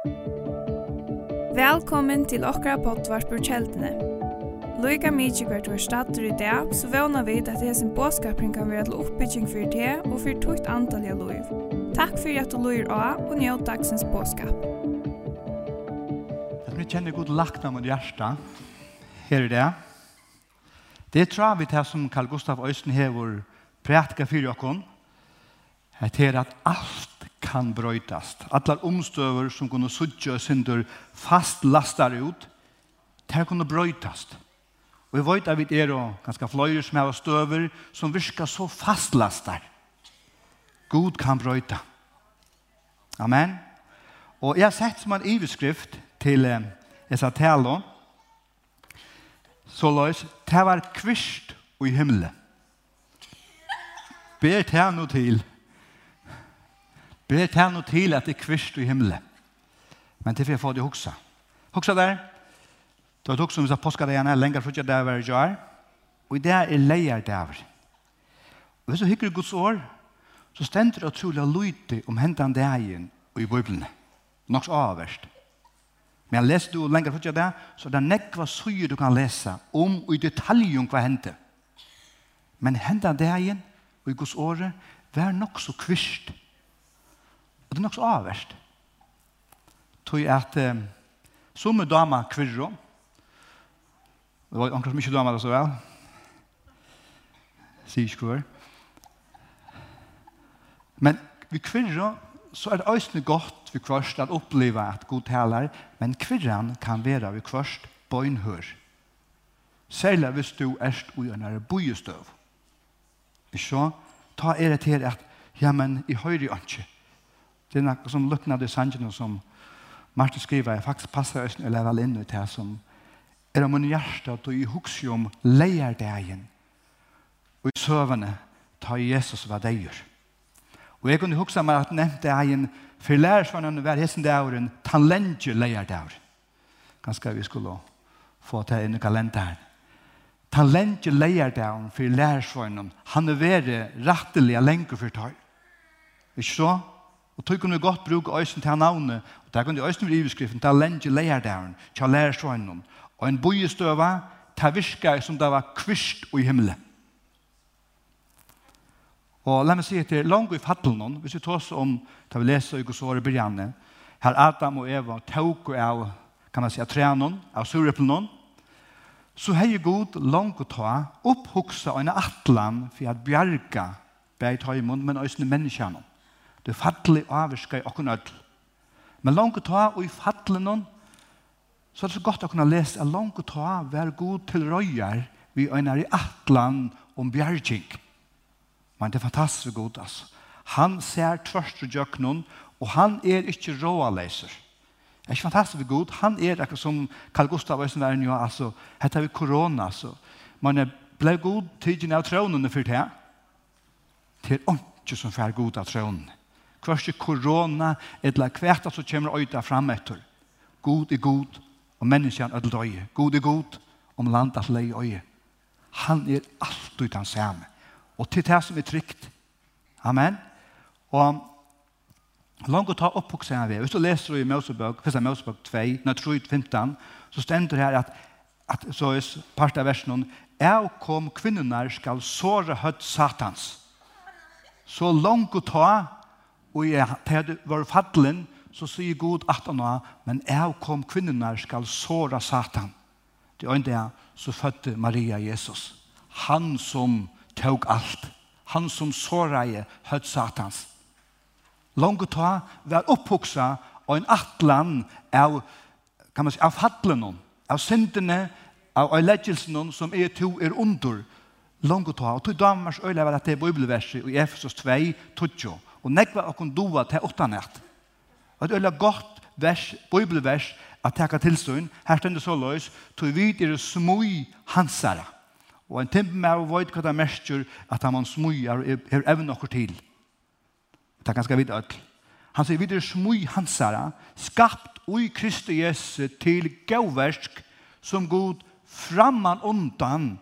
Velkommen til okra pottvarpur kjeldene. Loika mykje hvert var stater i dag, så vana vi at hesen båskapring kan være til oppbygging for det og for tukt antall av loiv. Takk for at du loir av og njød dagsens båskap. Jeg kjenner god lagt av mot hjärsta Her er det. Det tror vi til som Carl Gustav Øysten hever prætka fyrir okkon. Det er at alt kan brøytast. Allar omstøver som kunne suttje og synder fast lastar ut, det kunne brøytast. Og jeg vet at vi er og ganske fløyre som har støver som virker så fast lastar. God kan brøyta. Amen. Og jeg har sett som en iveskrift til eh, Esatelo, så løs, det var kvist og i himmelen. Ber til nå til ber det noe til at det er kvist i himmelen. Men det er for jeg får det hoksa. Hoksa der. Det var hoksa om vi sa påska det påskadegene, lenger for ikke det var jeg er. Og i det er leier det der. Og hvis du hikker Guds år, så stender det utrolig lydig om hentan det dagen og i bøyblene. Noks avverst. Men jeg leser du lenger for ikke det, så det er nekva suger du kan lese om og i detalj om hva hentan. Men hentan det dagen og i Guds året, vær nok så kvist Og det er nok så avverst. Tog at eh, som er dama kvirro, det var omkring mye dama det så vel, sier ikke hvor. Men vi kvirro, så er det øyne godt vi kvørst at oppleve at god taler, men kvirran kan være vi kvørst bøgnhør. Særlig hvis du erst ui en er bøjestøv. Ikke så? Ta er det til at, ja, men i høyre ikke, Det er noe som lukna det sangen som Martin skriver, jeg faktisk passer østen eller vel inn i det som er om min hjerte at du i hukse om leier degen og i søvende ta Jesus hva det gjør. Og jeg kunne huske meg at nevnte nevnt degen for lærersvannen hver hessen degen tan talentje leier degen. Ganske vi skulle få til inn i kalenderen. Talentje lenge leier degen for lærersvannen han er vere rettelige lenge for tar. Ikke så? Ikke så? Og tog kunne vi godt bruke øysen til navnet, og der kunne øysen i iveskriften til lenge der til lærersvøgnen. Og en bojestøva, til virke som det var kvist i himmelen. Og la meg si etter, langt i fattelen, hvis vi tar oss om, da vi leser i Gossår i Brianne, her Adam og Eva tog av, kan man si, av trenen, av sureplenon, så hei god langt å ta, opphuksa og en atlan for at bjerga, bæg ta men også menneskene. Det fattelig avvirka i okken ødel. Men langt ta og i fattelig noen, så er det så godt å kunne lese at langt ta vær god til røyer vi øyner i atlan om bjergjeng. Men det er fantastisk god, altså. Han ser tvørst og gjøknen, og han er ikke råaleser. Det er ikke fantastisk god. Han er akkurat som Carl Gustav Øysen var nå, altså, hette vi korona, altså. Man er ble god tidligere av trånene for det. Det er ikke som fær god av trånene kvart kvørst korona, eller kvært som kommer øyta fram etter. God er god, og menneskene er døye. God er god, om landet leie øye. Han er alltid den samme. Og til det som er trygt. Amen. Og langt å ta opp på seg ved. Hvis du leser i Mosebøk, 1. Mosebøk 2, når 3, 15, så stender det her at, at så er part av versen «Jeg kom kvinnerne skal såre høtt satans». Så langt å ta og jeg, da var fattelen, så sier Gud at han var, men jeg kom kvinnerne skal såre Satan. Det er det så fødte Maria Jesus. Han som tog alt. Han som såra i høtt Satans. Lange ta var opphoksa og en atlan av, kan man si, av fattelen, av syndene, av øyleggelsen som er to er under. Lange ta, og tog damers øyla var at det er bibelverset i Efesos 2, 20 Og nekva okkur doa til åttanett. Og det er et godt vers, bibelvers, at teka tilstånd. Her stender så løys, tog vid er smui hansara. Og en timp med å veit hva det merker at han smujar er evn okkur til. Det er ganske vidt ødel. Han sier videre smui hansara, skapt ui Kristi Jesu til gauversk som god framman undan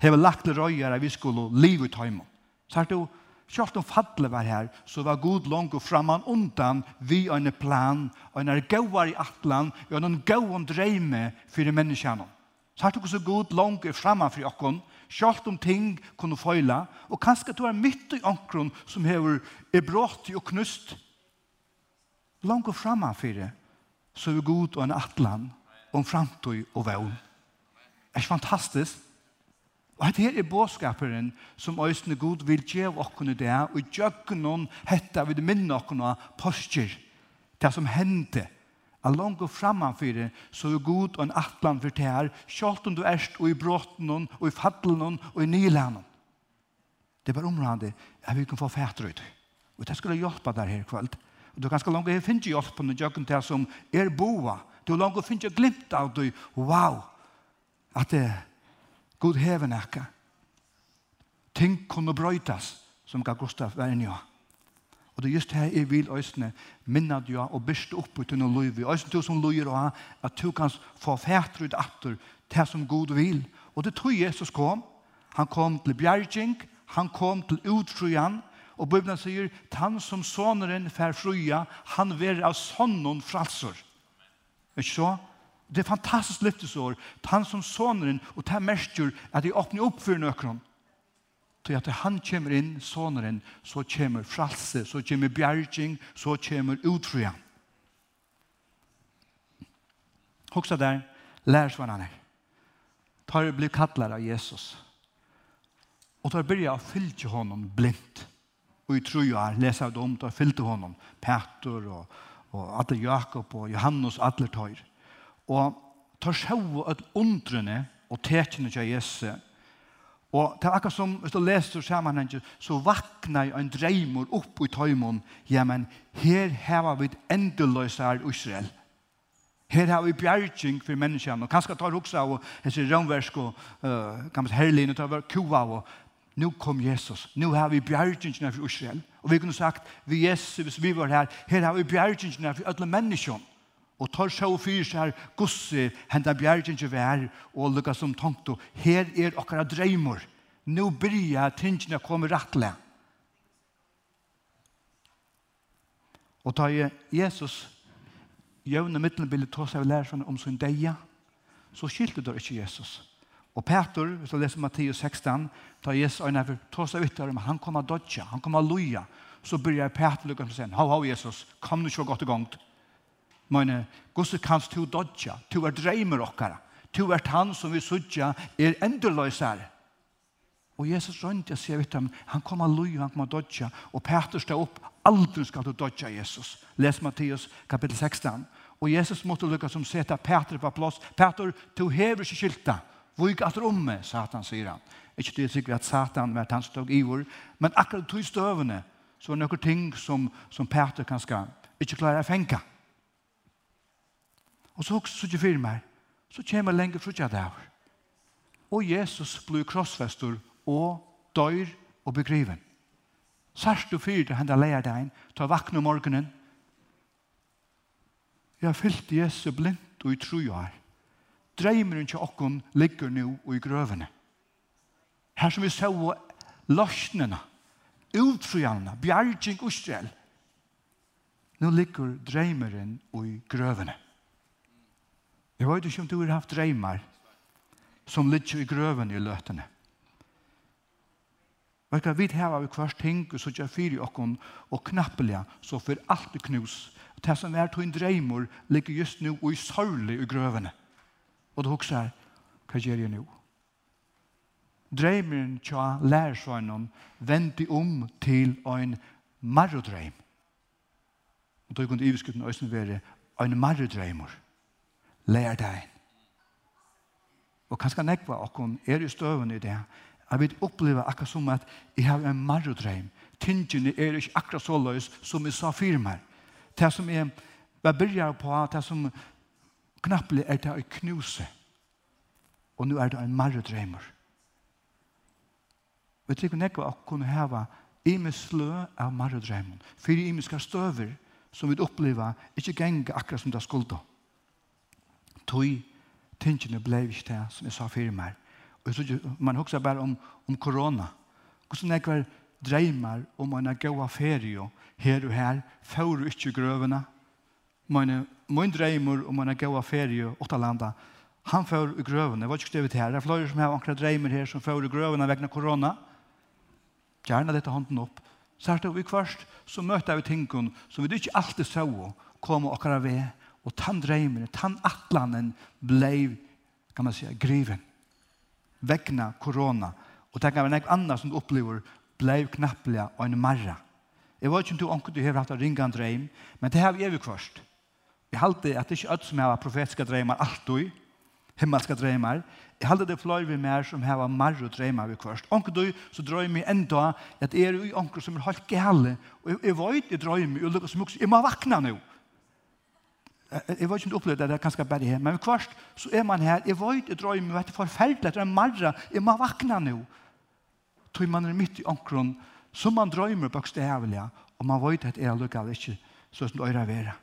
hever lagt røyere vi skulle livet heimann. Så er det jo Kjalt om fadle var her, så var god langt og framman undan vi en plan, og en gauar i atlan, og en gauan dreime fyrir menneskjana. Så har du så god langt og framman fyrir okkon, kjalt om ting kunne føyla, og kanskje du er mitt i onkron som hever er brått og knust. Langt og framman fyrir, så er god og en atlan, om framtøy og vevn. Er fantastisk? Og det her er båskaperen som øyne god vil gjøre okkene det, og gjøre noen hette vil minne okkene postjer, det som hendte. A langt og fremanfyrir, så er god og en atlan for det her, selv om du erst og i bråten og i faddelen og i nylenen. Det er bare området at vi kan få fætter ut. Og det skulle hjelpe deg her kveld. Og du kan ganske langt og finne hjelp på noen gjøkken til som er boa. Du langt og finne glimt av det. Wow! At det er God hever nekka. Ting kunne brøytas, som gav Gustav Vernja. Og det er just her jeg vil øsne minna dja og byrste opp ut under løyvi. Øsne du som lujer og ha, at du kan få fætre ut atter til som God vil. Og det tog Jesus kom. Han kom til bjergjeng, han kom til utfrujan, og Bibelen sier, han som soneren fær fruja, han verer av sonnen fralser. Ikke så? Det er fantastiskt lyftesår. Han som soneren, og det er merker at de åpner opp for nøkron. Til at han kommer inn, soneren, så kommer fralse, så kommer bjergjeng, så kommer utrya. Hoksa der, lær svan han er. Tar bli kattlar av Jesus. Og tar byrja å fylke honom blindt. Og i truja, lesa av dem, tar fylte honom. Petor og, og alle Jakob og Johannes, alle tøyre og tar sjau et undrene og tekene til Jesu. Og det er akkurat som, hvis du leser sammenhengen, så vaknar en dreimor opp i tøymon, ja, men her har vi et endeløse her Israel. Her har vi bjergjeng for menneskene, og kanskje tar også av hese rønversk og uh, kan man herligene tar vi kua og nu kom Jesus, nu har vi bjergjeng for Israel. Og vi kunne sagt, vi Jesus, hvis vi var her, her har vi bjergjeng for alle menneskene og tar sjå fyr seg gosse henda bjergen til vær og lukka som tankt og her er okkara dreimor nå bryr tingene kommer rattle og ta Jesus jøvne mittenbildet ta seg lærer om sin deia så skilte det ikke Jesus Og Peter, hvis du leser Matteus 16, tar Jesus øyne for tåsa ytter men han kommer dodja, han kommer loja. Så börjar Peter lukke og sier, hau, hau, Jesus, kom nu ikke godt i gongt. Men gosse kanst du dodja, du er dreimer okkara, du er han som vi sudja er endeløysare. Og Jesus rønte jeg sier, vet du, han kom av lui, han kom av dodja, og Peter stod opp, aldri skal du dodja Jesus. Les Matteus kapittel 16. Og Jesus måtte lukka som seta Peter på plass. Peter, du hever ikke skylta, Vuk at romme, satan, sier han. Ikke det er sikkert at satan var han stod ivor, men akkurat tog støvene, så var det noen ting som, som Peter kanskje ikke klare å fenka. Og så hokser ikke fyrir meg, så kommer lenger frutja der. Og Jesus blir krossfester og døyr og begriven. Sørst fyrir til henda leir deg, ta vakna morgenen. Jeg fyllt Jesus blind og i trujar. Dreimeren til okkon ligger nu og i grøvene. Her som vi så løsnene, utrujene, bjergjeng og Nå ligger dreimeren og i grøvene. Jeg vet ikke om du har haft dreimar som ligger i grøven i løtene. Vet du, vi har av hver ting og så gjør fyri okken og knappelig så for alt er knus. Det som er to en dreimor ligger just nu og i sørlig i grøvene. Og du husker, hva gjør jeg nå? Dreimeren tja lærersøgnen vendte om til en marrodreim. Og da kunne iviskutten øyne være en marrodreimor. Marrodreimor lær deg. Og kanskje nekva okkon er i støven i det. Jeg vil oppleve akkurat som at jeg har en marrodreim. Tingene er ikke akkurat så løs som jeg sa firmer. Det som jeg bare byrjar på, det som knappelig er det å knuse. Og nå er det en marrodreimer. Vi tykker nekva okkon heva imes slø av marrodreimen. Fyre imeska støver som vi opplever ikke genga akkurat som det skulda tog tingene ble ikke det som jeg sa for meg. Og så, man husker bare om, om korona. Hvordan jeg var dreimer om en gode ferie her og her, før og ikke grøvene. Mine, min dreimer om en gode ferie åtta landa, han får i grøvene. Jeg var ikke skrevet her. Det er flere som har akkurat dreimer her som får i grøvene vekkene korona. Gjerne dette hånden opp. Særlig vi først så møter vi tingene som vi ikke alltid så komme akkurat ved Og tann dreimen, tann atlanen blei, kan man säga, griven. Vegna korona. Og tenk av en annan som du opplever blei knappliga og en marra. Jeg vet ikke om du anker du har hatt en ringan dreim, men det har vi evig kvart. Jeg halte at det ikke er som har profetiska dreimar alltid, himmelska dreimar. Jeg halte det fløy vi mer som har marra dreimar vi kvart. Anker du, så drøymer jeg enda at jeg er jo anker som er halke helle, og jeg vet jeg drøymer, og jeg som også, jeg må vakna nå. Jeg vet ikke om du opplevde det, det er ganske bare her. Men først så er man her. Jeg vet, jeg drar meg, det er forferdelig, det er marra. Jeg må vakna nå. Tog man er midt i omkron, som man drømmer bøkstavelig, og man vet at jeg lukker ikke, så som det er vera.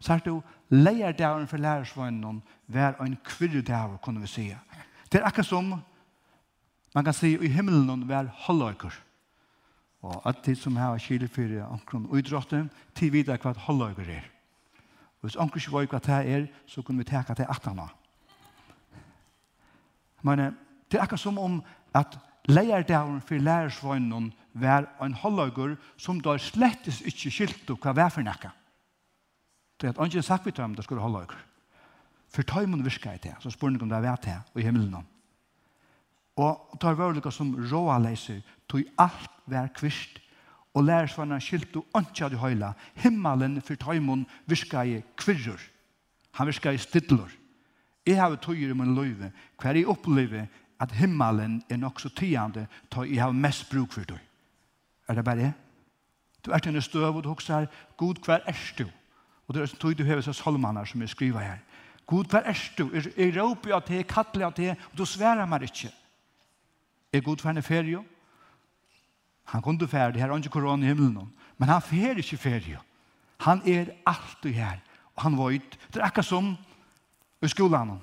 Så er det jo, leier dæren for lærersvønnen, hver en kvirre dæver, kunne vi si. Det er akkurat som, man kan si, i himmelen hver halvøyker. Og at de som har kjelefyrer omkron uidrotten, til videre hva halvøyker er. Og hvis anker ikke var hva det er, så kunne vi teka til atana. Men det er akkurat som om at leierdagen for lærersvøgnen var en holdøyger som da slettes ikke skilt hva var for nekka. Det er at anker sagt vi til ham det skulle holdøyger. For tøymen virka i det, så spør om det er det og i himmelen. Og tar vørlika som råa leiser, tog alt vær kvist og lærersvarna skiltu ønskja de høyla. Himmelen for tøymon virka i kvirrur. Han virka i stidlur. Jeg har tøyer i min løyve, hver jeg opplever at himmelen er nok så tiende til jeg har mest bruk for deg. Er det bare det? Du er til en støv og du hokser, God, hver er du? Og det er tog du hever seg solmaner som jeg skriver her. God, hver er du? Jeg råper av det, kattler av det, og du sverer meg ikke. Er God, hver er ferie? Han kunde färdig, här har inte korona i himlen. Men han färdig inte färdig. Han är alltid här. Och han var ut. Det är akkurat som i skolan.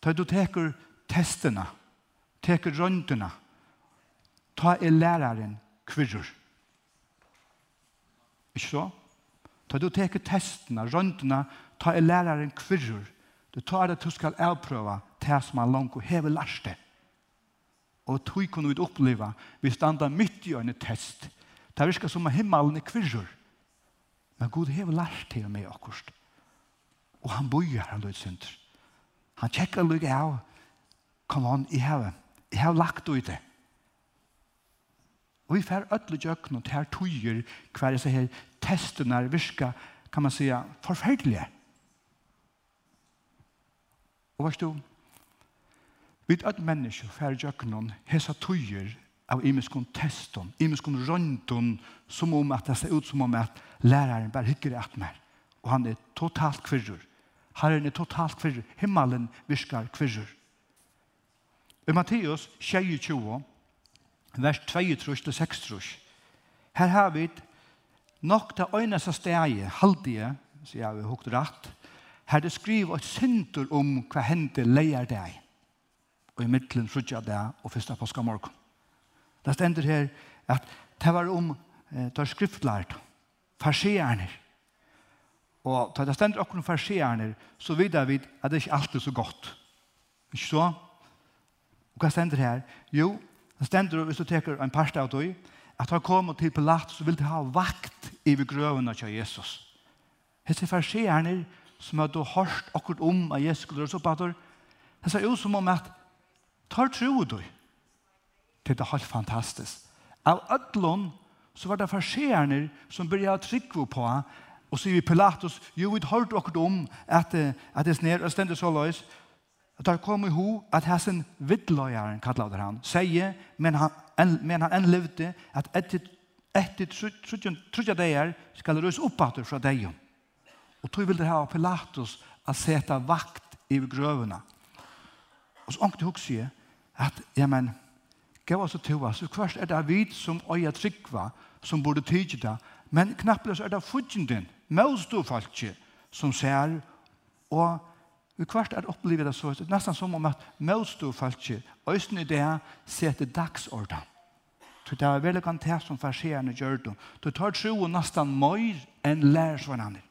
Ta du teker testerna, teker rönterna. Ta er läraren kvirror. Ikke så? Ta du teker testene, røntene, ta er læreren kvirrer. Du tar det du skal avprøve det som han langt og hever lærste. Og tog kunne vi oppleve, vi standa midt i en test. Det virker som om himmelen er kvirrer. Men Gud har lært til meg akkurat. Og han bøyer han lød synder. Han tjekker lykke av. Kom on, jeg har, Jeg har lagt ut det. Og vi får ødelig gjøkken og tar tøyer hver disse her testene virker, kan man si, forferdelige. Og hva stod? Vi er mennesker færre jøkkenon hese tøyer av imeskon testen, imeskon røyndon, som om at det ser ut som om at læreren bare hikker et mer. Og han er totalt kvirrur. Herren er totalt kvirrur. Himmelen virker kvirrur. I Matteus 22, vers 2-6, her har vi nok det øyneste steget, halvdige, sier jeg vi hukt rett, her det skriver et synder om hva hendte leier deg og i midtelen frutja det og fyrsta påska morgon. Det stender her at det var om eh, det var skriftlært, farsierne. Og da det stender okkur om farsierne, så vidar vi at det ikke alltid så godt. Ikke så? Og hva stender her? Jo, det stender, hvis du teker en parst av det, at han kom til Pilat, så vil de ha vakt i grøvene til Jesus. Hette farsierne som hadde hørt akkurat om at Jesus skulle røse opp at det, det ser ut som om at Tar tro du. Det er helt fantastisk. Av ødlån så var det farserner som började trykke på og så vi Pilatus, jo vi har hørt om at, at det sned og stendet så løs at det kom i ho at hessen vidløyeren, kallet det han, sier, men han, en, men han enn levde at etter etter trutja deir skal røys oppater fra deir. Og tog vil det ha Pilatus at seta vakt i grøvene. Og så ångte hukse sier, at, ja, men, gav oss til oss, så først er det vi som øya tryggva, som burde tyde det, men knappløs er det fudgjenden, møstå falskje, som ser, og vi kvart er opplevet det så, nesten som om at møstå falskje, øyne i det, setter dagsordan. Så det er veldig kan det som farserende gjør det. Du tar tro og nesten mer enn lærer hverandre.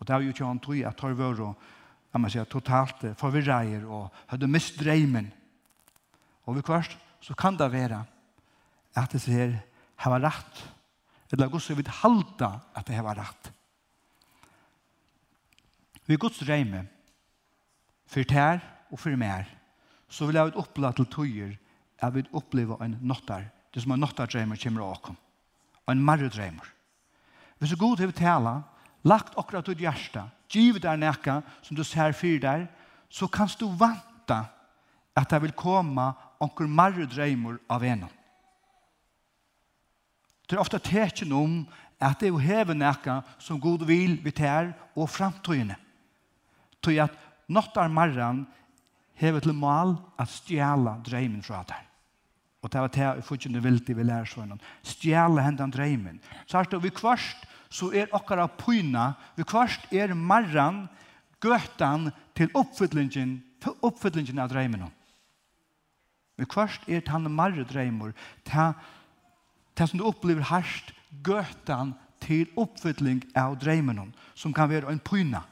Og det er jo ikke han tog at tar vøre og, jeg må si, totalt forvirreier og hadde mist dreimen Og vi kvart, så kan det være at det her hava rett. Eller Guds vil halda at det hava rett. Vi Guds reime, for tær og for mer, så vil jeg ut oppleve til tøyer, jeg vil oppleve en nottar, det som en nottardreimer kommer av og en marredreimer. Hvis du god har tala, lagt akkurat ut hjärsta, giv der nekka som du ser fyr der, så kan du vanta at det vil komme onkur marru dreimur av enom. Det er ofta tekin om at det er hever nekka som god vil vi tær og framtøyene. Tøy at nottar marran hever til mal at stjæla dreimen fra der. Og det var det jeg fortjene vilti vi lærer sånn. Stjæla hendan dreimen. Så er det vi kvarst så er okkara pyna, vi kvarst er marran gøtan til oppfyllingen, til oppfyllingen av dreimen. Men kvart er tann marre dreimur, ta, ta som du opplever harst, gøtan til oppfylling av dreimen som kan være en pyna.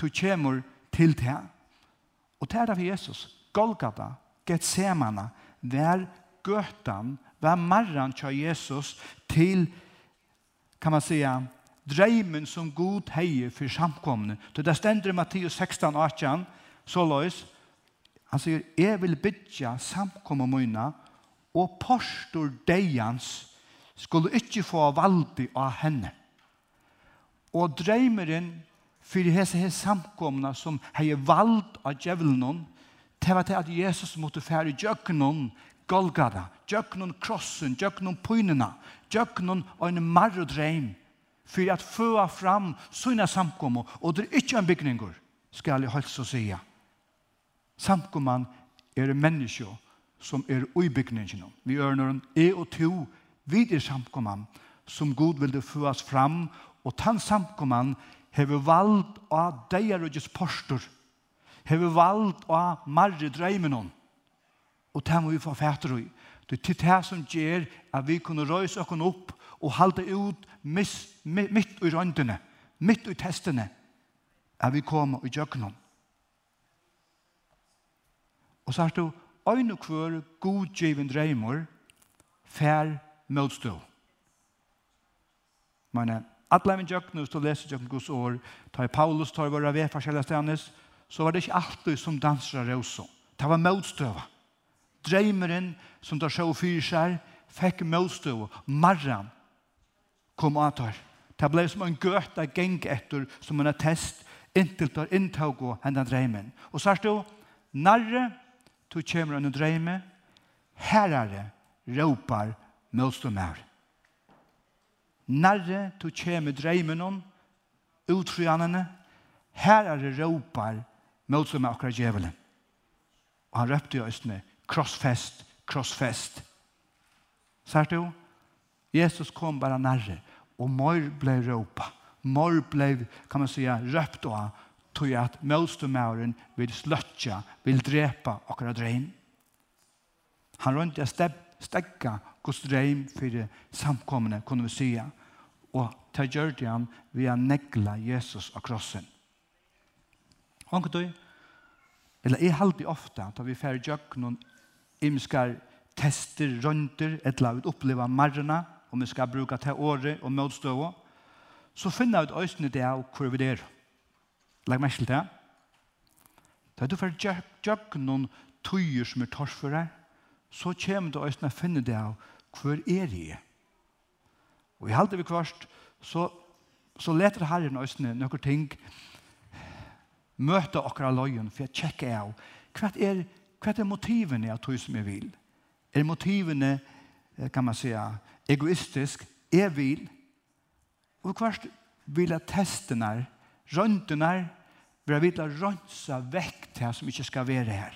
Du kommer til det. Og det er av Jesus, Golgata, Getsemana, vær gøtan, vær marran til Jesus til, kan man säga, dreimen som god heier for samkomne. Det er stendur i Matteus 16, 18, så løs, Han sier, jeg vil bytja samkomma møyna, og postor deians skulle ikkje få valdi av henne. Og dreimeren fyrir hese hese samkomna som hei vald av djevelen til var til at Jesus måtte fære djøkkenon Golgata, djøkkenon krossen, djøkkenon pynena, djøkkenon og en marrodreim fyrir at føa fram sina samkomna og det er ikkje en bygningur skal jeg holdt så sige. Samkomman er menneskje som er uibygningen. Vi ørner er og to videre samkomman som Gud vil det føres fram og tann samkomman hever vald av deier og postor hever vald av marre dreimenon og det må vi få fætter i det er det som gjør at vi kunne røys oss opp og halde ut mitt, mitt, i røndene mitt i testene at vi kommer i jøkkenom Og så har du øyne kvør godgiven dreimer fær møtstå. Men alle min jøknus til å lese Guds år, tar Paulus, tar våre ved forskjellige stednes, så var det ikke alltid som dansere også. Det var møtstøva. Dreimeren som tar sjå fyr seg, fikk møtstøva. Marran kom av tar. Det ble som en gøta geng etter, som en attest, inntil tar inntog og hendan dreimen. Og så er det jo, narre, to kjemer en dreime, herare råpar motståndare. Nærre to kommer dreimen om, utryanene, herrare ropar motståndare akkurat djevelen. Og han røpte i østene, krossfest, krossfest. Sært du? Jesus kom bare nærre, og mor ble ropa. Mor ble, kan man säga, røpt og tog at møtstumæren vil sløtja, vil drepa akkurat dreim. Han rundt jeg steg, stegga gos dreim for samkommende, kunne vi sya. Og ta gjør det han ved å negla Jesus av krossen. Honka du, eller jeg halde ofta, da vi færre jøk noen imskar tester, rønter, et la ut oppleva marrena, om vi skal bruka til året og møtstøvå, så finner vi ut øysene det av hvor vi er. Legg meg til det. Da du får gjøk noen tøyer som er tors for deg, så kommer du også å finne det av hver er jeg. Og i halte vi kvart, så, så leter Herren også noen ting møte akkurat løyen, for jeg tjekker av hva er, hva er motivene av tøy som jeg vil? Er motivene, kan man si, egoistisk, jeg vil, og kvart vil at testene, når, Vi har vidt å rønsa vekk det som ikke skal være her.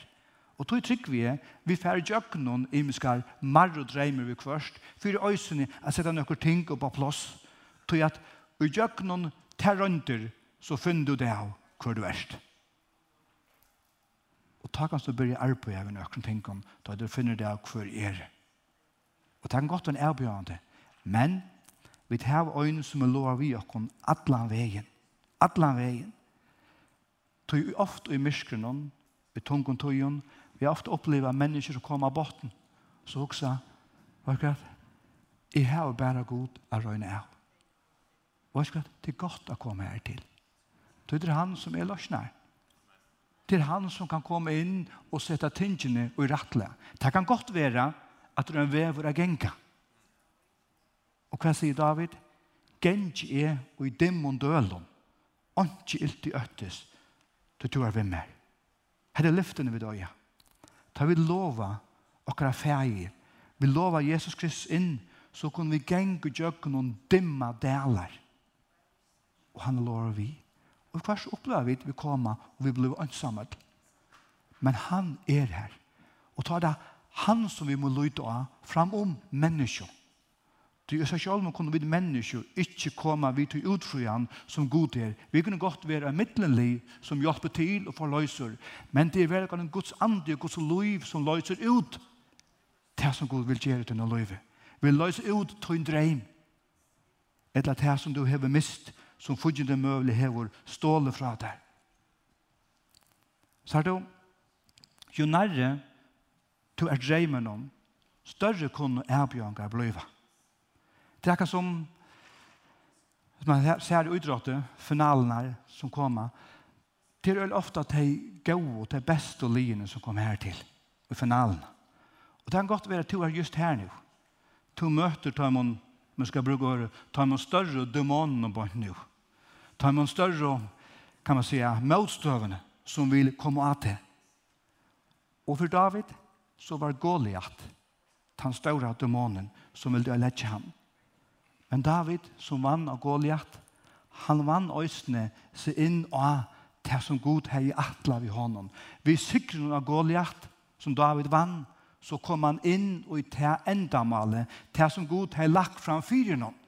Og tog trygg vi er, vi får gjøre noen imenskar marr og dreimer vi først, for øysene at sette noen ting på plass, tog at vi gjør noen terrønter, så finner du det av hvor du erst. Og ta kanskje du börja arbeid med noen ting om, da du finner det av hvor er. Og ta en godt en erbjørende, men vi tar øynene som er lov av i okken, atlan veien, atlan veien, Tøy ofte i myskrenon, i tungen tøyen, vi ofte oppleva mennesker som kommer av botten. Så også, hva er det? Jeg har bare god å røyne av. Hva er det? Det er godt å komme her til. Det er han som er løsner. Det er han som kan komme inn og sette tingene og rattle. Det kan godt være at det er en vever av genka. Og hva sier David? Genk er og i dem og dølom. Anki ilt i øttes du tror er vi meg. Her er lyftene vi døya. Ta vi lova okkara fægir. Vi lova Jesus Kristus inn, så kunne vi gengu djøkken og dimma delar. Og han lova vi. Og hvers opplever vi at vi kommer, og vi blir ønsamme. Men han er her. Og ta det han som vi må lytte av framom menneskjøkken Du er så selv om kunne vi mennesker ikke komme vi til utfrøyen som god er. Vi kunne godt være middelenlig som hjelper til og forløser. Men det er veldig en Guds ande og Guds liv som løser ut det som Gud vil gjøre til noe liv. Vi løser ut til en dreim. Eller det som du har mist som fudgjende møvelig hever ståle fra deg. Så er det jo nærre du er dreimen om større kunne erbjørnger blivet. Det er som man ser i utrådet, finalene som kommer, det er ofte at de gode, de beste liene som kommer her til, i finalen. Og det kan godt være at du er just her nå. To møter tar man skal bruke året, man større dæmonene på nå. Dem større, kan man säga, motstøvende som vil komme av til. Og for David så var Goliath, den større dæmonen som ville lette ham. Men David, som vann av Goliath, han vann øsne seg inn og det som Gud har i atla vi honom. Vi sikrer av Goliath, som David vann, så kom han inn og i det endamale, det som Gud har lagt fram fyren noen.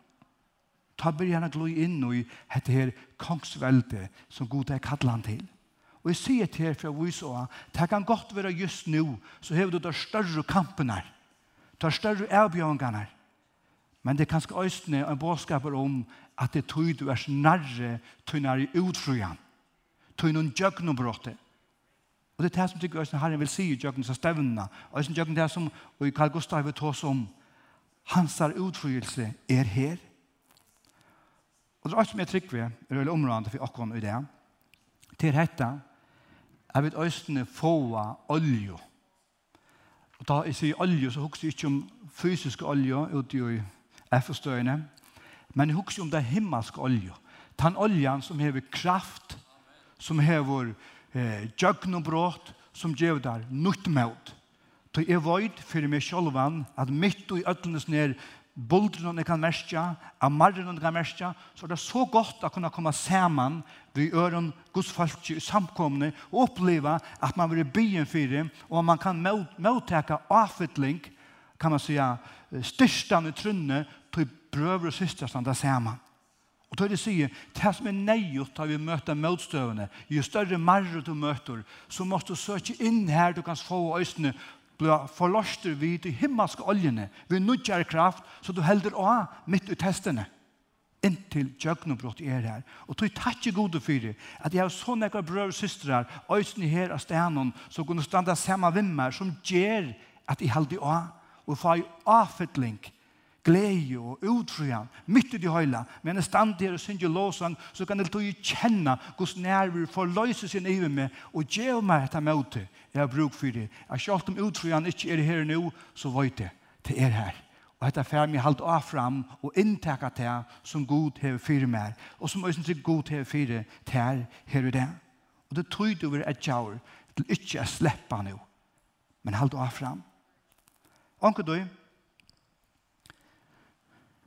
Ta byrja han gløy inn i dette her kongsvelde som Gud har kallet han til. Og jeg sier til her, for jeg viser også, det kan godt være just nå, så har du de større kampene, de større avbjørnene, Men det er kanskje østene en bådskaper om at det tog du er nærre tunnere utfrujan. Til noen djøgnobrottet. Og det er det som tykker østene herren vil si i djøgnen som stevnene. Og østene djøgnen det som, og i Karl Gustav vil ta oss om, hans er er her. Og det er alt som jeg trykker ved, er veldig området for åkken i det. Til dette, er vi østene få olje. Og da jeg sier olje, så husker jeg ikke om fysisk olje ute i er forstøyende. Men jeg husker om det himmelske olje. Den oljen som hever kraft, som hever eh, djøgnobrot, som gjør der nytt med. Så jeg vet for meg selv at midt og i øtlenes ned boldren jeg kan merke, amarren jeg kan merke, så det så godt å kunne komme sammen ved øren Guds folk i samkomne og oppleve at man vil byen en det, og man kan mottake avfittling, kan man säga, styrstande trunne tog brøver og syster standa saman. Og tog det sier, det som er nøyot da vi møter motstøvende, jo større marre du møter, så måste du søke inn her du kan få øsene, bli forløster vi de himmelske oljene, vi nødger kraft, så du helder av midt i testene inntil djøgnebrott er her. Og tog takk i gode fyrir at jeg har så nekka brød og systrar øysen i her av stenen som kunne standa saman vimmer som gjer at jeg halde av og få ei avfittling glede og utrojan, midt i de høyla, men jeg stand her og synger låsang, så kan jeg tog kjenne hos nerver for løse sin ive med, og gjøre meg etter møte, jeg har bruk for det. Jeg selv om utrojan ikke er her nå, så vet jeg, det er her. Og dette fer meg halvt av fram og inntekke til som god hever fire mer, og som øyne til god hever fire til her og det. Og det tog du over et jaur til ikke å slippe nå, men halvt av fram. Anker du,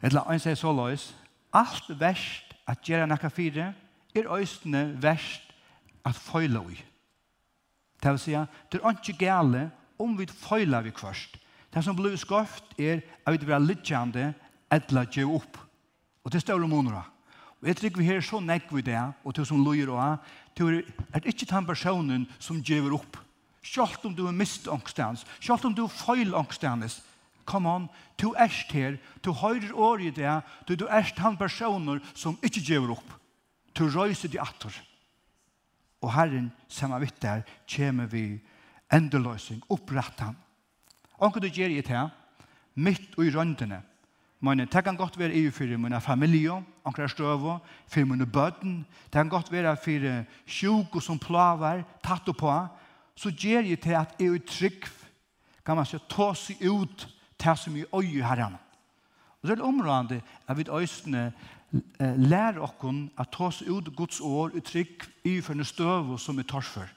Eller en sier så løs, alt verst at gjøre nekka fire, er østene verst at føyla ui. Det vil si, det er ikke gale om vi føyla vi kvørst. Det som blir skøft er at vi blir littjande eller gjør opp. Og det står om måneder. Og jeg tror vi her så nekk vi det, og til som løyer og til er ikke den personen som gjør opp. Selv om du er mist angstens, selv om du er feil angstens, Come on, du erst her, du høyrer år i det, du, du erst han personer som ikke gjør opp. Du røyser de atter. Og Herren, som er vitt der, kommer vi endeløsning, opprett han. Anker du gjør i det her, mitt og i røndene. Men det kan godt være i for min familie, anker jeg støver, for mine bøten. Det kan godt være for sjuk og som plaver, tatt og på. Så gjør jeg til at jeg er trygg, kan man se, ta seg ut det som vi øyer herren. Og det er områdende at vi øyne lærer oss at ta oss ut Guds år i trygg i for en støv som vi tar for.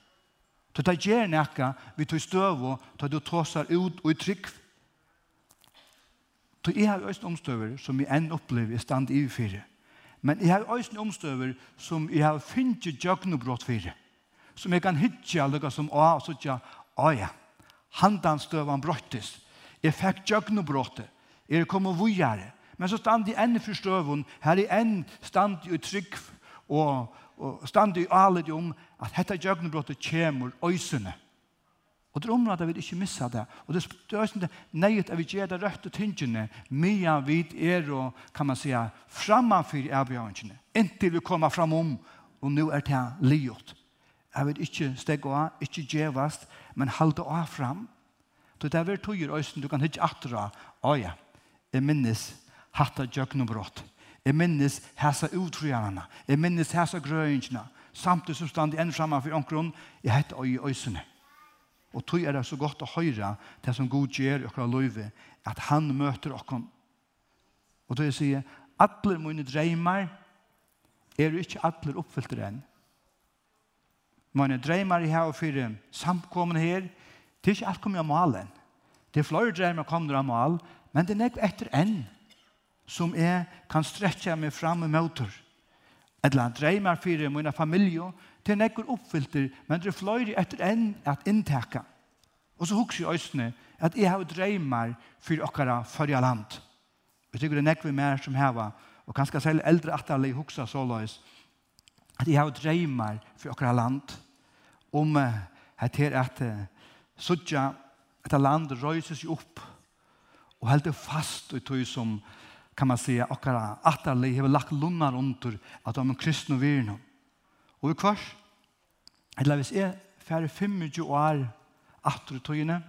Så det gjør noe vi tar støv og tar oss ut og i trygg. Så jeg har øyne omstøver som jeg enn opplever i stand i fire. Men jeg har øyne omstøver som jeg har finnet jøgnebrott fire. Som jeg kan hitte alle som å, og så ikke, å ja, handan støvan brottis, Jeg fikk djøgnobrottet. Jeg kom og vujere. Men så stand jeg enn for støvun. Her er enn stand i trygg og, og stand i alle om at dette djøgnobrottet kommer øysene. Og det er området vi ikke missa det. Og det er også nøyet at vi gjør det rødt og tingene. Mye vid er og, kan man si, framanfyr avbjørnene. Inntil vi kommer fram om, og nå er det livet. Jeg vil ikke stegge av, ikke gjevast, men halte av fram. Så det er vært tøyer øysen, du kan hitte atra. Å ja, jeg minnes hatta djøkken brott. Jeg minnes hæsa utrøyene. Jeg minnes hæsa grøyene. Samtidig som stand enn framme for omkron, jeg hette øy øysene. Og tøy er det så godt å høyre det som god gjør i okra løyve, at han møter okkom. Og tøy sier, atler mine dreimar er ikke atler oppfyllter enn. Mine dreimar her og for samkommen her, Det er ikke alt kommet av malen. Det er flere drømmer kommer av mal, men det er nekk etter enn som jeg kan stretja meg fram med møter. Et eller annet drømmer for min familie, det er nekk oppfylter, men det er flere etter enn at inntekka. Og så husker jeg østene at jeg har drømmer for okkara førja land. Jeg tykker det er nekk mer som heva, og kanskje selv eldre atterlig husker så løs, at jeg har drømmer for okkara land om at her at suttja at land røyser seg opp og heldur fast i tog som kan man säga okkara attarlig hever lagt lunnar under at de er kristne og virne. Og i kvars, eller hvis jeg færre 25 år atter i togene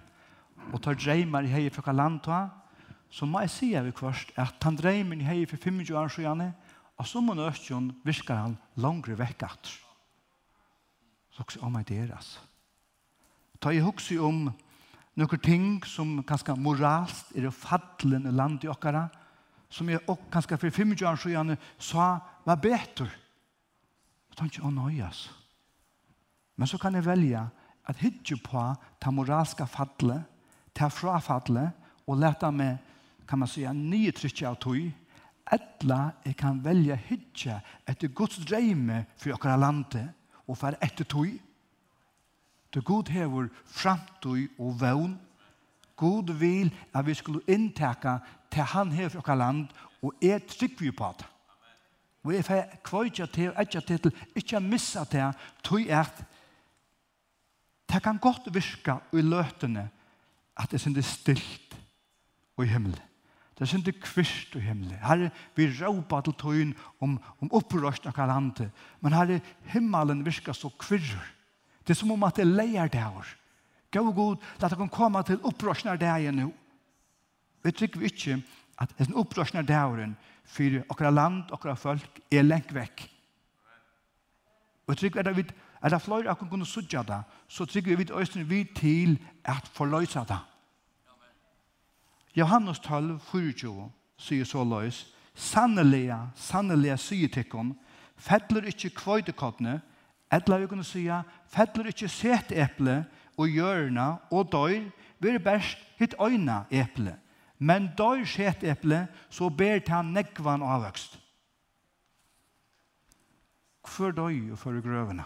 og tar dreimar i hei for hva land ta, så må jeg si av i kvars at han dreimar i hei for 25 år siden, og så må nøstjon virkar han langre vekk atter. Så også, oh my dear, altså ta i hugsi om nokre ting som kanskje moralst er fattelen i landet i okkara, som jeg og kanskje for 25 år siden sa var betur. Jeg ikke å nøye altså. Men så kan jeg velge at hitje på ta moralska fattle, ta fra fattle, og leta meg, kan man säga, nye trykje av tog, etla jeg kan velge hitje etter Guds dreime for okkara landet, og for etter tog, Du god hever framtøy og vøvn. God vil at vi skulle inntaka til han hever okka land, og er trygg vi på det. Og jeg får kvøyja til og etja til til ikke missa til tog at det kan godt virka i løtene at det synes stilt og i himmelen. Det er ikke kvist og himmel. Herre, vi råpa til tøyen om, om opprørsene av landet. Men herre, himmelen virker så kvirrer. Det er som om at det leier det her. Gå god, la det komme til opprørsner det her nå. Vi trykker vi ikke at det er en opprørsner det her for okra land, okra folk er lengt vekk. Og trykker vi at Er det flere akkurat kunne sudja det, så trykker vi øyne vi til at forløse det. Johannes 12, 24, sier så løs, Sannelig, sannelig, sier tikkun, fettler ikke kvøydekottene, Etla vi kunne sija, fettler ikke set eple og hjørna og døyr, vi er best hitt øyna eple. Men døyr set eple, så ber ta nekvan avvøkst. Hvor døy og for grøvene?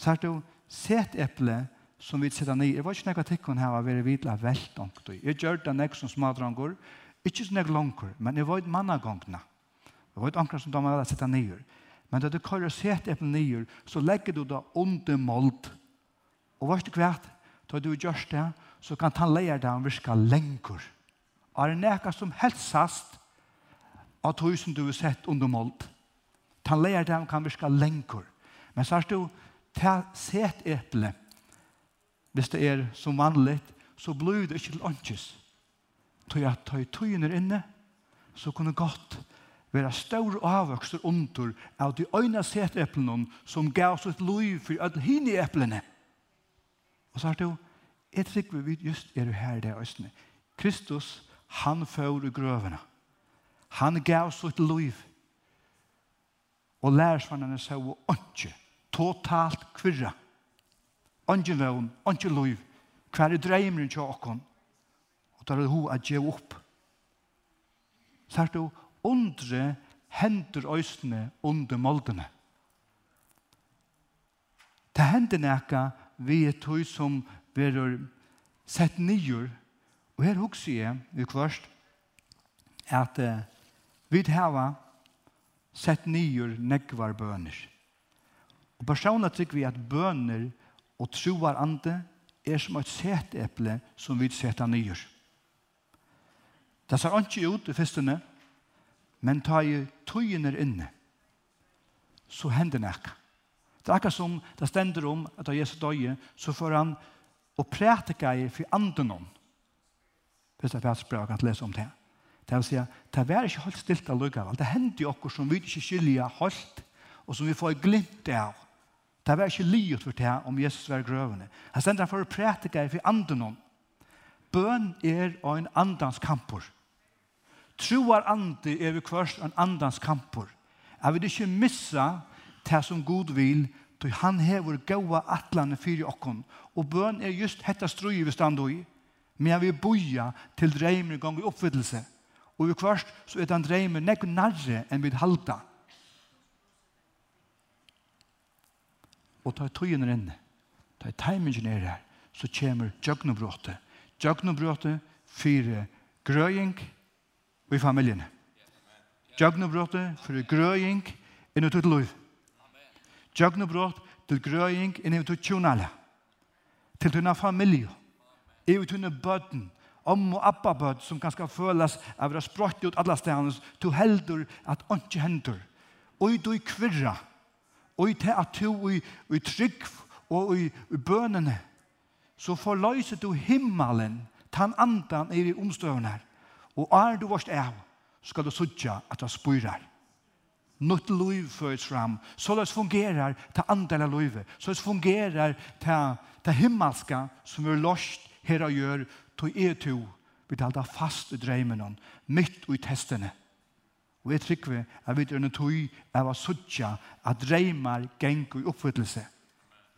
Sært du, set eple som vi sitter ned. Jeg var ikke nekva tikkun her, vi er vidla velt onkt. Jeg gjør det nek som smadrangur, ikke så nek langkor, men jeg var et mannagongna. Jeg var anker som damer vel å ned. Men da du kører set eppen nyer, så legger du det under målt. Og vet du hva? Da du gjør det, så kan han leie deg virka lenger. Er det som helsast av tog som du har sett under målt? Han leie deg kan virka lenger. Men så er du, ta set eple, hvis det er som vanligt, så blir det ikke til åndkjøs. Tog jeg tøy tøyen inne, så kunne godt vera stor avvokster under av de øyne seteplene som gav oss et liv for alle hine eplene. Og så er det jo, jeg trykker vi just er du her i det østene. Kristus, han fører i grøvene. Han gav oss et liv. Og lærersvannene sa jo ikke, totalt kvirra. Ikke vøvn, ikke liv. Hver er dreimeren til åkken? Og da er det hun at gjør opp. Så har du, undre hendur øysene under moldene. Det hender nekka vi er tog som verur sett nyer, og her hukser jeg i kvørst at uh, vi hava sett nyer nekvar bøner. Og personer tykker vi at bøner og troar ande er som et seteple som vi setter nyer. Det ser ikke ut i festene, Men ta i tøyen er inne, så hender det ikke. Det er akkurat som det stender om at da Jesus døye, så får han å prætika i for anden om. Hvis det er fast bra kan lese om det. Det vil si at det er ikke helt stilt av lukkavel. Det hender jo okkur som vi ikke skiljer helt, og som vi får glimt av. Det er ikke livet for det om Jesus var grøvende. Han stender for å prætika i for anden om. Bøn er en andans kampur troar andi er vi kvørst en andans kampur. Jeg vil ikke missa det som Gud vil, då han hever gaua atlane fyrir okkon. Og bøn er just hetta strui vi standa i, men vi boja til dreimer gong i oppfyllelse. Og vi kvørst så er den dreimer nek narre enn vi halda. Og ta i tøyen er inne, ta i timingen er her, så kommer djøgnobråte. Djøgnobråte fyrir grøying, grøying, og i familjene. Djøgnebrottet for grøying inn i tutt liv. Djøgnebrott til grøying inn i tutt tjonale. Til tunne familie. I tunne bøtten. Om og appa bøt som kan skal føles av å sprøtte ut alle stedene. til heldur at ikke hender. Og du kvirra. Og til at du i trygg og i bønene. Så forløser du himmelen. Tan andan i omstøvner Og er du vårt av, skal du sutja at du spyrer. Nått liv føres fram. Så det fungerar ta andela livet. Så det fungerar ta, ta himmelska som er lost her og gjør to e to vi halda fast i dreimen mitt og i testene. Og jeg trykker at vi er en tøy av å sutja at dreimar gengur i oppfyllelse.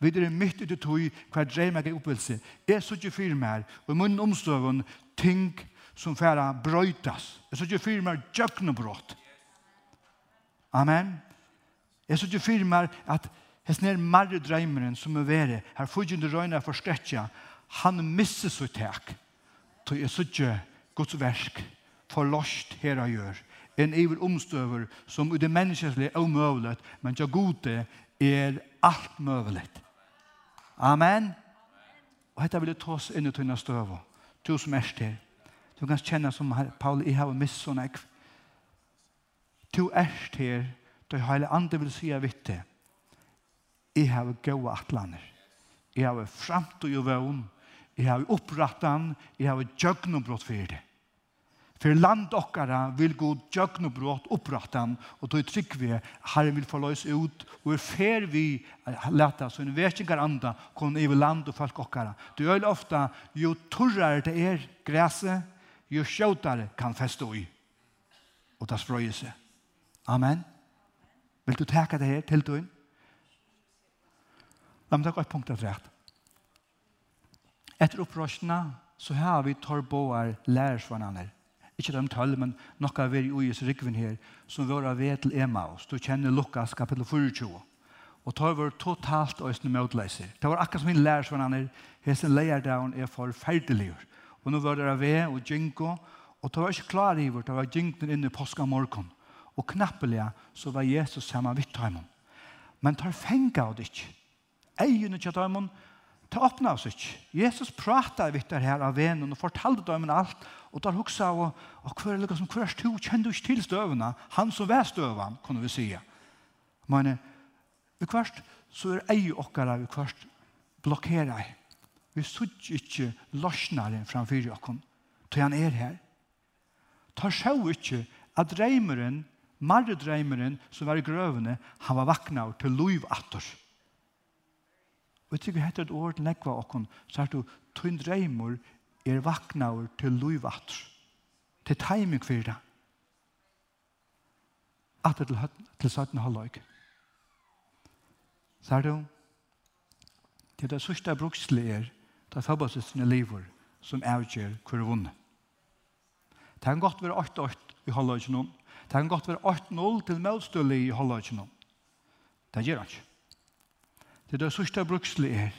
Vi er midt i tøy hver dreimar gengur i oppfyllelse. Jeg sutja fyrir meg og i munnen omstøven, ting som færa brøytas. Jeg så ikke fyrir meg djøknebrott. Amen. Jeg så ikke fyrir meg at hessner marre dreimeren som er vere, her fudgjende røyna forskretja, han misser så tek. Så jeg så ikke Guds versk forlost her og gjør. En iver omstøver som ut det menneskeslige er omøvlet, men til gode er alt møvlet. Amen. Og dette vil jeg ta oss inn i tøyna støver. Du som er til. Du kan kjenne som Paul, jeg har mist sånn ekv. Du erst her, du heile andre vil si av vitte. Jeg har gode atlaner. Jeg har fremt og vøvn. Jeg har opprattan. Jeg har djøgnombrott for det. For land okkara vil god djøgnobrott opprattan, og då trykker vi herren vil få løs ut, og er fer vi leta, så en vekingar anda, kon i land og folk okkara. Det gjør ofta, jo torrare det er græset, jo sjåtare kan feste i. Og ta sprøye seg. Amen. Vil du täcka det her til du in? Låt ta ett punkt av rett. Etter upprörsna så har vi torboar lärsvannarna. Ikke de tøll, men nokka veri uges rikvin her, som våra ved til Emaus. Du kjenner Lukas kapittel 24. Og tar var totalt øyne møtleiser. Det var akkurat som min lærersvannarna, hesten leierdagen er forferdeligur Og nå var det ved og djinko, og det var ikke klar i vårt, det var djinkner inne i påska morgen. Og knappelig så var Jesus sammen vidt heimen. Men tar fengt av det ikke. Egen ikke dem, ta åpna oss ikke. Jesus pratet vidt der her av venen og fortalte dem alt, og tar huksa av, og hver er som hver stu, kjenner du ikke til støvene, han som var støvene, kunne vi si. Men, vi kvart, så er ei okkara vi kvart blokkera Vi sutt ikke løsnare framfyr okken, til han er her. Ta sjå ikke at dreimeren, marre dreimeren som var i grøvene, han var vakna til loiv atter. Og jeg tykker heter et ord til nekva okkon, så er du, tøyn dreimer er vakna til loiv atter. Til timing fyrir det. Atter til, til 17 halvøyke. Så er du, det er det sørste brukslige er, Det er forbundsene livet som avgjør hvor vunne. Det kan godt være 8-8 i holdet ikke noen. Det kan godt være 8-0 til medstølle i holdet ikke noen. Det gjør han ikke. Det er det sørste brukslige er.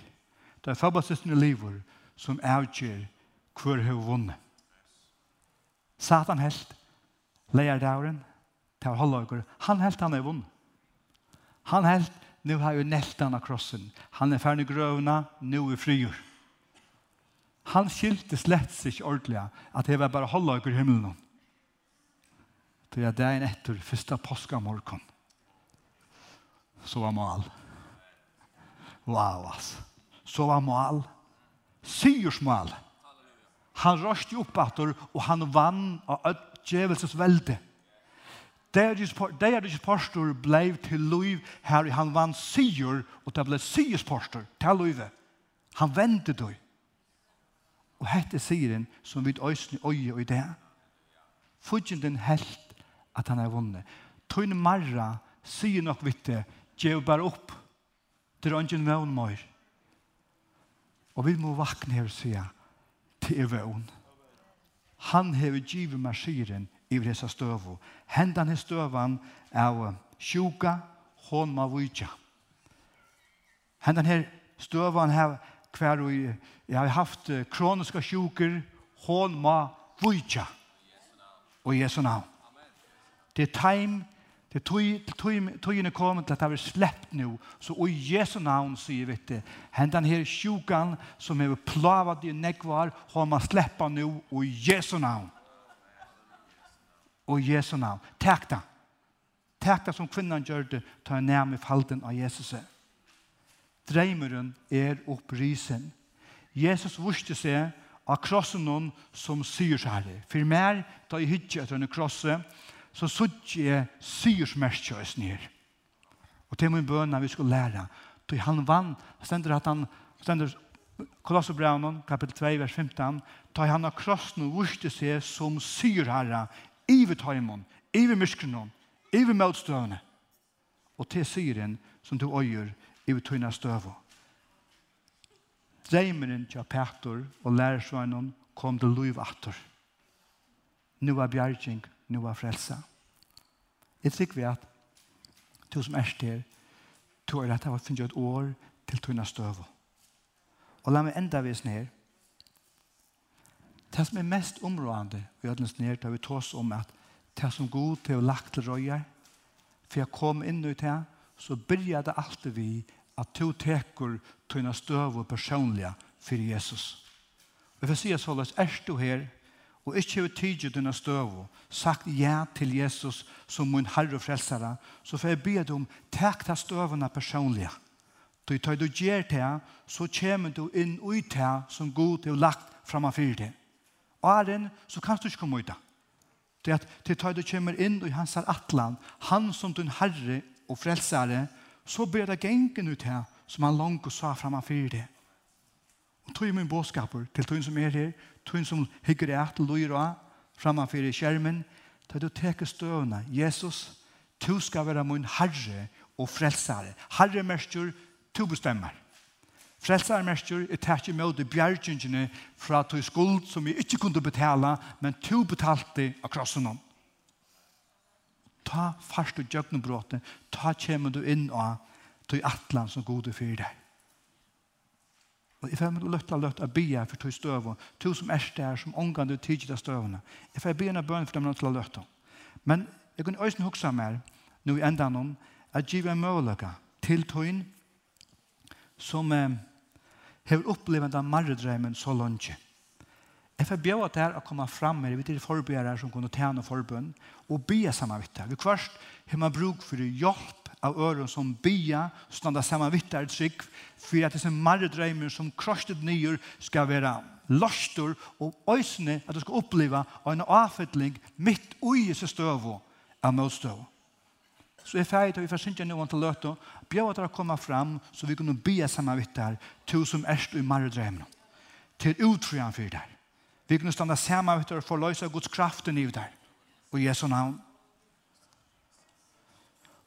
Det er forbundsene livet som avgjør hvor hun vunne. Satan helt, leier leierdauren, til halvdagen, han helt han er vunnet. Han helt, nu har jo nelt han av krossen. Han er ferdig grøvna, nu er frigjort. Han skilte slett seg ordentlig at det var bare holde over himmelen. Det er det en etter, første påskamorgon, så var mal. Wow, ass. Så var mal. Sigursmal. Han røste opp etter, og han vann av djevelses velde. Det er ikke pastor blei til liv her, han vann sigur, og det blei sigursporster til livet. Han vendte det. Og hette sier han som vidt øyne øye og i det. Fudgjenden helt at han er vunnet. Tøyne marra sier nok vidt det, gjev bare opp. Det er ønsken vøvn møyr. Og vi må vakne her og sier, til er. Han hever givet meg siren i disse støvå. Hendan i støvan av sjuka, hon ma vujtja. Hendan her støvan her hver og Jeg har haft kroniske sjuker, hon må vujtja. Og Jesu navn. Det er time, det er tøyene tøy, kommet til at det er slett nå. Så i Jesu navn sier vi det. Hentan her sjukan som er plavat i nekvar, hon må sleppa nå og Jesu navn. Og Jesu navn. Takk da. Takk da som kvinnan gjør det, ta nærmig falden av Jesus. Dreimeren er opprisen. Dreimeren Jesus vuste seg av krossen noen som syr seg her. For mer, da jeg hittir etter denne krossen, så sutt jeg sier kjøs ned. Og til min bønne vi skulle lære, da han vann, stender at han, stender Kolossobraunen, kapitel 2, vers 15, da han av krossen og vurste seg som sier herre, ivet taimon, ivet myskrenon, ivet møtstøvne. Og til syren som du øyer, ivet tøyna støvån dreimeren til Petor og lærersveinen kom til liv atter. Nu er bjergjeng, nu er frelsa. Jeg tror vi at du som er styr, du er at jeg har funnet et år til tunna støv. Og la meg enda vis ned. Det som er mest områdende, vi har nødt ned, vi tås om at det som god til å lagt til røyer, for jeg kom inn ut her, så begynner det alltid vi at du teker tøyna støv og personlige for Jesus. Og Jeg vil si så løs, er du her, og ikke vil tyde dine støv, sagt ja til Jesus som min herre og frelsere, så får jeg be deg om, tek ta støvene personlige. Du tar du gjør det, så kommer du inn ut det som god er lagt fram av fyrt det. Og er den, så kan du ikke komme ut det. Det er at du tar du kommer inn i hans atlan, han som din herre og frelsere, så ber det gengen ut her, som han langt og sa frem av fyrir det. Og tog min båskaper til tog som er her, tog som hygger et og løyre av, frem av fyrir skjermen, da du teker støvna, Jesus, du skal være min herre og frelsare. Herre mestur, du bestemmer. Frelsare merskjør, jeg tar ikke med de bjergjengene fra tog skuld som jeg ikke kunne betale, men du betalte av krossen om ta fast og gjøkken ta kommer du inn og til atlan som gode for deg. Og jeg får løtta løtta bia for to støvå, to som er der, som omgang du tidlig av støvåna. Jeg får bia en bøn for dem løtta løtta. Men jeg kunne øyne huksa mer, nu i enda noen, at giva en møllega til tøyn som eh, har opplevd den marredreimen så langt. Jeg får bjøve til å komme frem med det til forberedere som kunne tjene forbund og be sammen samme det. Vi kvart har man bruk for hjelp av øren som bia, be sammen samme det trygg for at disse marredrøymer som krosset nye skal være lorster og øsene at du skal oppleve en avfettling midt ui i støv av motstøv. Så er ferdig til vi får synge noen til løte bjøve der å komme frem så vi kunne be sammen samme vittar til som erst i marredrøymene til utrøyene for der. Vi kunne standa saman etter og forløysa Guds kraften i der. Og i Jesu navn.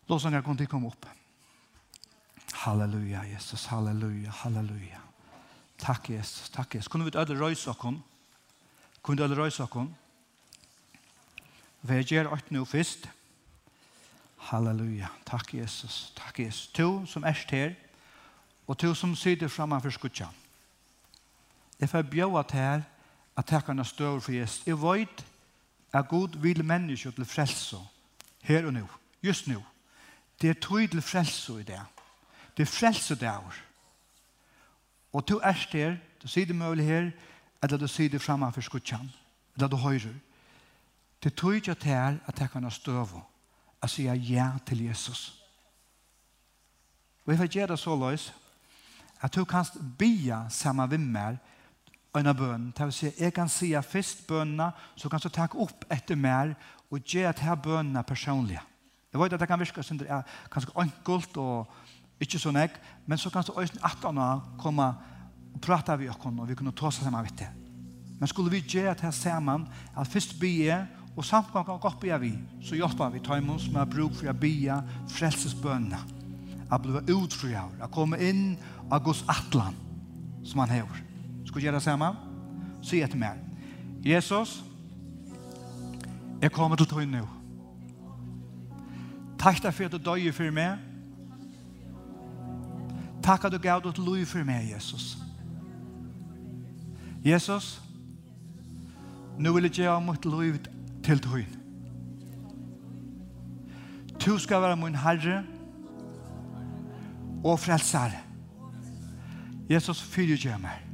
Låsangar kunne de komme opp. Halleluja, Jesus. Halleluja, halleluja. Takk, Jesus. Takk, Jesus. Kunne vi alle røyse oss? Kunne vi alle røyse oss? Vi gjør alt nå først. Halleluja. Takk, Jesus. Takk, Jesus. To som er her, og to som sitter fremme for skutja. Det får til her, at jeg kan ha støver for Jesus. Jeg vet at Gud vil menneske til frelse her og nå, just nå. Det er tog til frelse i det. Det er frelse der. Og to er der, du sier det mulig her, eller du sier det fremme for skutjen, eller du høyrer. Det er tog ikke til at jeg kan ha støver at sier ja til Jesus. Og jeg får gjøre det så løs at du kan bia sammen med meg en av bønnen. Det vil si, jeg kan si først bønene, så kan jeg ta opp etter mer, og gjøre at her bønene personlige. Jeg vet at det kan virke som det er ganske enkelt og ikke sånn jeg, men så kan det også at han komme og prate med oss, og vi kunne ta seg sammen med det. Men skulle vi gjøre at her sammen, at først bie, og samtidig kan godt bie vi, så hjelper vi tøymen som har bruk for å bie frelsesbønene. At bli av, at komme inn av Guds atlan som han hever ska gjøre det Så si etter meg. Jesus, jeg kommer til till nå. Takk deg for at du døg for meg. Takk at du gav ditt liv for meg, Jesus. Jesus, nå vil jeg gjøre mot lov til dig. Du skal være min Herre og frälsare. Jesus, fyller jag mig.